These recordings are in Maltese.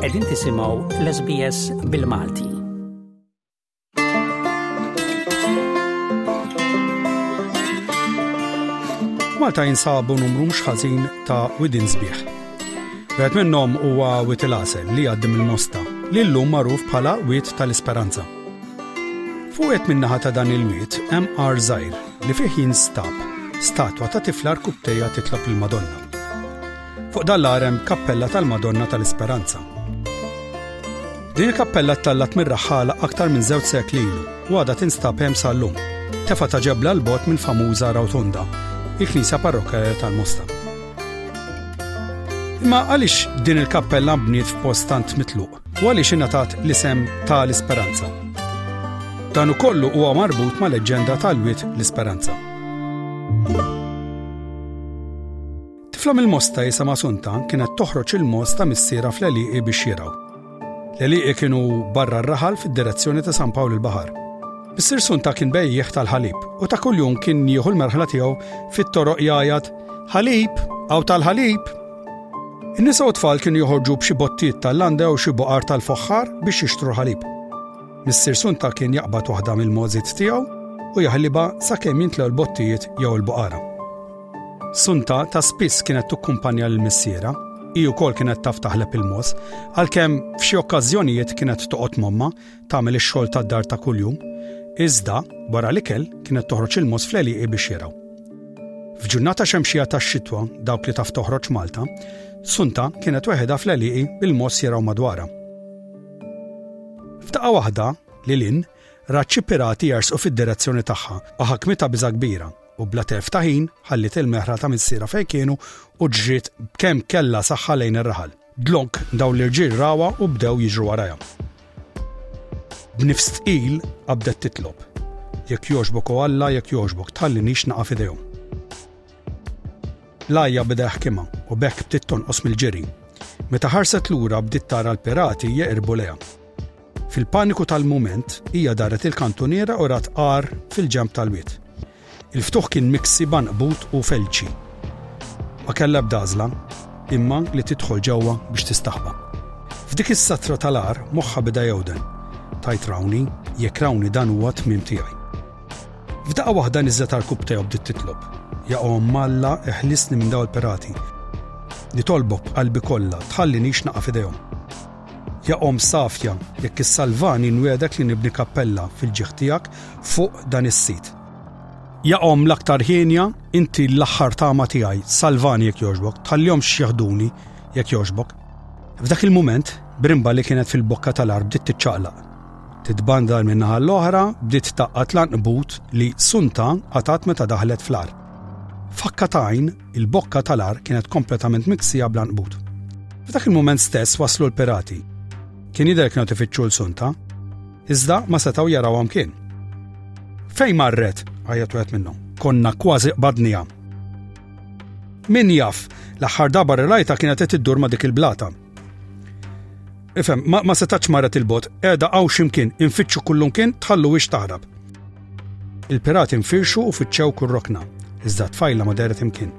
Qegħdin tisimgħu l-SBS bil-Malti. Malta jinsabu numru mhux ħażin ta' widin sbieħ. Wieħed minnhom huwa wit il-għasel li għaddim il-mosta li llum magħruf bħala wit tal-isperanza. Fuqet minnaħa ta' dan il-wit hemm għar żgħir li fih jinstab statwa ta' tifla rkupptejha titlob lill-Madonna. Fuq dan l-għar hemm kappella tal-Madonna tal-Isperanza. Din il-kappella ttallat mir-raħħala aktar minn żewġ sekli ilu u għadha tinstab hemm sal-lum, tefa ta' ġebla l-bot minn famuża Rawtunda, il-Knisja Parrokkarja tal-Mosta. Imma għaliex din il-kappella mbniet f'post tant mitluq? U għaliex ingħatat l-isem ta' l-Isperanza? Dan ukollu huwa marbut ma' leġġenda tal-wied l-Isperanza. Tifla mill-mosta jisem Asunta kienet toħroġ il-most ta' missiera fl-eliqi biex jiraw. L-eliqi kienu barra r-raħal fid-direzzjoni ta' San Pawl il-Bahar. Bissir Sunta kien bejjeħ tal-ħalib u ta' kuljum kien jieħu l-merħla tiegħu fit-toroq jgħajat ħalib, għaw tal-ħalib, In-nisa u t-tfal kienu joħorġu b'xi bottijiet tal-landa jew xi boqar tal-foħħar biex jixtru l-ħalib. Missier Sunta kien jaqbad waħda mill-mogħżiet tiegħu u jaħlibha sakemm jimtlew l-bottijiet jew il-boqara. Sunta ta' spiss kienet tukkumpanja lil missiera, hi wkoll kienet taf taħleb il-mogħoż, għalkemm f'xi okkażjonijiet kienet toqgħod m'ommha tagħmel ix-xogħol tad-dar ta' kuljum, iżda wara l-ikel kienet toħroġ il-moss fl-għelieqi biex jiraw. F'ġurnata xemxija tax-xitwa, dawk li taf toħroġ Malta, Sunta kienet weħedha fl-għelieqi bil-moss jiraw madwarha. F'daqqa waħda, li lin, raċċi pirati jarsqu fid-direzzjoni tagħha u ħakmita biża kbira u bla telf ta' ħin ħallit il-meħra ta' missiera fejn kienu u ġriet kemm kella saħħa lejn ir-raħal. Dlonk dawn l-irġiel rawha u bdew jiġru warajha. B'nifs tqil qabdet titlob, Jekk jogħġbok o Alla, jekk jogħġbok, tħallinix naqa' f'idejhom. L-għajja beda jaħkimha u b'hekk bdiet tonqos mill-ġiri. Meta ħarset lura bdiet tara l-pirati jeqirbu lejha. Fil-paniku tal-mument, hija daret il-kantuniera u rat għar fil-ġenb tal-wied. Il-ftuħ kien miksi b'għanqbut u felċi. Ma kellha ebda għażla imma li tidħol ġewwa biex tistaħba. F'dik is-satra tal-agħar moħħha beda jewden, tgħid rawni, jekk rawni dan huwa t-tmiem tiegħi. F'daqqa waħda niżżet għarkubbtejha u bdiet titlob, Ja Omm Alla iħlisni minn daw il-pirati. Nitolbok b'qalbi kollha tħallinix naqa' f'idejhom. Ja Omm Safja, jekk issalvani nwiegħdek li nibni kappella fil-ġieħ tiegħek fuq dan is-sit. Ja Omm l-aktar hienja, inti l-aħħar tama tiegħi, salvani jekk jogħġbok, tħallihomx jeħduni jekk jogħġbok. F'dak il-mument, brimba li kienet fil-bokka tal-għar bdiet tiċċaqlaq. Titbandar min-naħa l-oħra, bdiet tgħaqqad l-għanqbut li Sunta qatgħat meta daħlet fl-għar. F'ħakka t'għajn, Il-bokka tal-għar kienet kompletament miksija bl-għanqbut. F'dak il-mument stess waslu l-pirati. Kien jidher kienu tifittxu l-sunta, iżda ma setgħu jarawhom kien. Fejn marret? għajjat wieħed minnhom. Konna kważi qbadnija. Min jaf, l-aħħar dabar rajta kienet qed iddur ma' dik il-blata. Ifhem, ma, ma setax marret il-bot, qiegħda hawn ximkien, infittxu kullum kien tħallu wiex taħrab. Il-pirati nfirxu u fiċċew kull rokna, iżda tfajla ma deret imkien.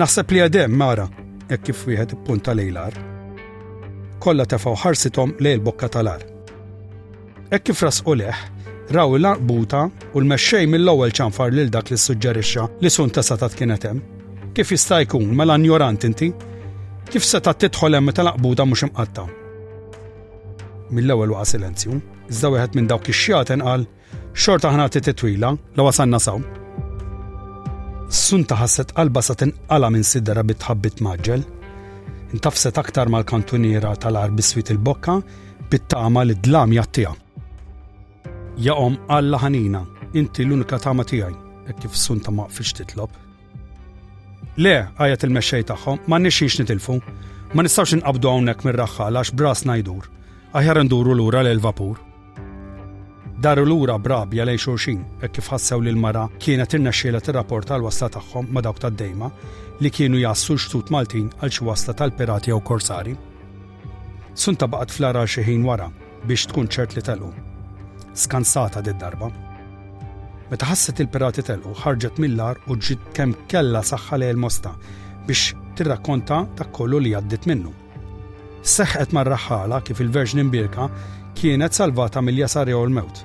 Naħseb li għadem mara, hekk kif wieħed ippunta lejlar. Kollha tefgħu ħarsithom lej il-bokka tal-ar. Hekk kif rasqu leħ, raw il-arbuta u l-mexxej mill-ewwel ċanfar lil dak li ssuġġerixxa li sun tesa ta' kienet hemm. Kif jista' jkun mela njorant inti? Kif seta' tidħol hemm meta laqbuda mhux imqatta'? Mill-ewwel waqa' silenzju. Iżda wieħed minn dawk ix-xjaten qal, xorta ħna titi twila, la wasanna saw. Sunta ħasset qalba sa tinqala minn sidra bit tħabbit maġġel. Intafset aktar mal-kantuniera tal-ar biswit il-bokka bit-tama li dlam jattija. Jaqom għalla ħanina, inti l-unika tama tijaj, e kif sunta ma titlob. Le, għajat il-mexxej tagħhom, ma nixxiex nitilfu. Ma nistgħux inqabdu hawnhekk mir-raħħal għax brasna jdur. Aħjar nduru lura lil vapur. Daru lura brabja lej xulxin, hekk kif ħassew li l-mara kienet irnexxiela tirrapporta għal wasla tagħhom ma' dawk tad-dejma li kienu jassu l-xtut Maltin għal xi wasla tal-pirati jew korsari. Sunta baqgħet fl-ara xi ħin wara, biex tkun ċert li telqu. Skansata did-darba. Meta ħasset il-pirati telqu, ħarġet mill-għar u ġiet kemm kellha saħħa lejn il-mosta biex tirrakkonta dak kollu li għaddit minnu. Seħqet mar-raħħala kif il-Verġni Mbirka kienet salvata mill-jasar jew il-mewt.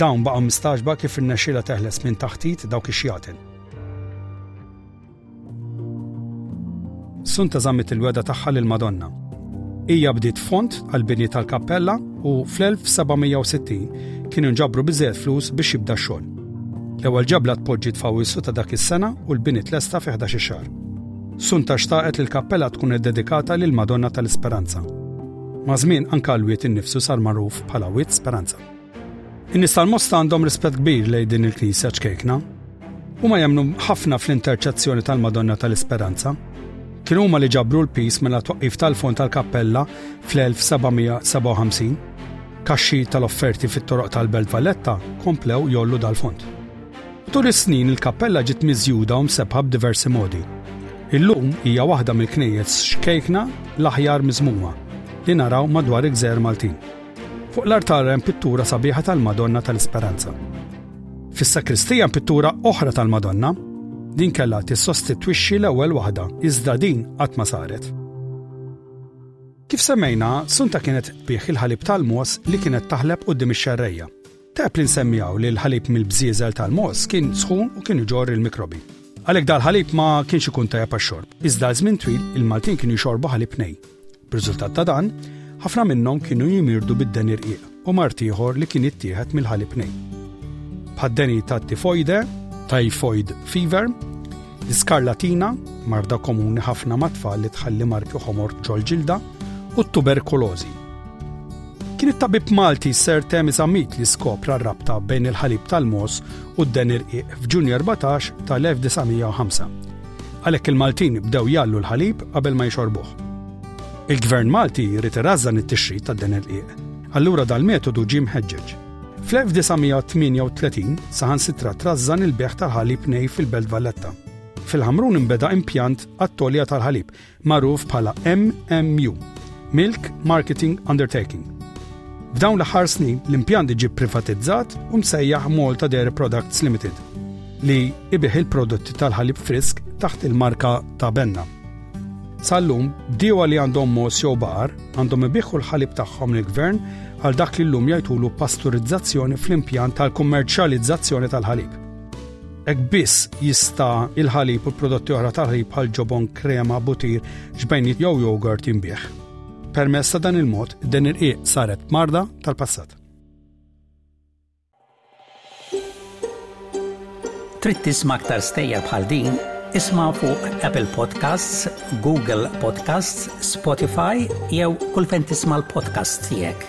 Dawn baqgħu mistaġba kif irnexxila teħles minn taħtit dawk ix-xjaten. Sunta żammet il-wegħda tagħha lill-Madonna. Hija bdiet fond għall-bini tal-kappella u fl-1760 kienu nġabru biżżejjed flus biex jibda x-xogħol. L-ewwel ġabla tpoġġiet f'Awwissu ta' dak is-sena u l-bini tlesta fi 11 xahar. Sunta xtaqet li l-kappella tkun iddedikata lil Madonna tal-Isperanza. Ma' żmien anke l-wied innifsu sar magħruf bħala Wied Speranza. In-nies tal-Mosta għandhom rispett kbir lejn din il-knisja ċkejkna. Huma jemmnu ħafna fl-interċezzjoni tal-Madonna tal-Isperanza. Kienu huma li ġabru l-piż mela twaqqif tal-fond tal-kappella fl-1757. Kaxxi tal-offerti fit-toroq tal-Belt Valletta komplew jollu dal-fond. Tul is-snin il-kappella ġiet miżjuda u msebħa b'diversi modi. Illum hija waħda mill-knejjes xkejkna l-aħjar miżmuma li naraw madwar il-gżejjer Maltin. Fuq l-artal hemm pittura sabiħa tal-Madonna tal-Isperanza. Fis-sakristija hemm pittura oħra tal-Madonna, din kellha tissostitwixxi l-ewwel waħda, iżda din qatt ma saret. Kif semmejna, Sunta kienet tbih il-ħalib tal-mos li kienet taħleb quddiem ix-xerrejja. Tajjeb li nsemmi hawn li l-ħalib mill-bżieżel tal-mogħoż kien sħun u kien iġorr il-mikrobi. Għalhekk dal-ħalib ma kienx ikun tajjeb għax-xorb, iżda għal żmien twil il-Maltin kienu jxorbu ħalib nej. B'riżultat ta' dan, ħafna minnhom kienu jimirdu bid-deni irqiq u mart ieħor li kien ittieħed mill-ħalib nej. Bħad-deni tat-tifojde, typhoid fever, L-iskarlatina, marda komuni ħafna mat-tfal li tħalli marki ħomor ġol-ġilda, u t-tuberkulożi. Kien it-tabib Malti Sir Temis Amit li skopra r-rabta bejn il-ħalib tal-mos u d-den irqiq f'Ġunju 14 tal-1905. Għalhekk il-Maltin bdew jallu l-ħalib qabel ma jxorbuh. Il-Gvern Malti jrid irażżan it-tixrid tad-den irqiq. Allura dal-metodu ġie mħeġġeġ. Fl-1938 saħansitra trażżan il-bejgħ tal-ħalib nej fil-Belt Valletta. Fil-Ħamrun imbeda impjant għat-tolja tal-ħalib, magħruf bħala MMU, Milk Marketing Undertaking. F'dawn l-aħħar snin l-impjant ġie privatizzat u msejjaħ Malta Dairy Products Limited li ibih il-prodotti tal-ħalib frisk taħt il-marka ta' Benna. Sal-lum, bdiewa li għandhom mogħoż jew baqar għandhom ibigħu l-ħalib tagħhom lill-Gvern għal dak li llum jgħidulu pasturizzazzjoni fl-impjant tal-kummerċjalizzazzjoni tal-ħalib. Hekk biss jista' il-ħalib u l-prodotti oħra tal-ħalib bħal ġobon, krema, butir, ġbejniet jew jogurt jinbih. Permess ta' dan il-mod, din il-qiq saret marda tal-passat. Trid tisma' aktar stejjer bħal din? Isma' fuq Apple Podcasts, Google Podcasts, Spotify jew kull fejn tisma' l-podcasts tiegħek.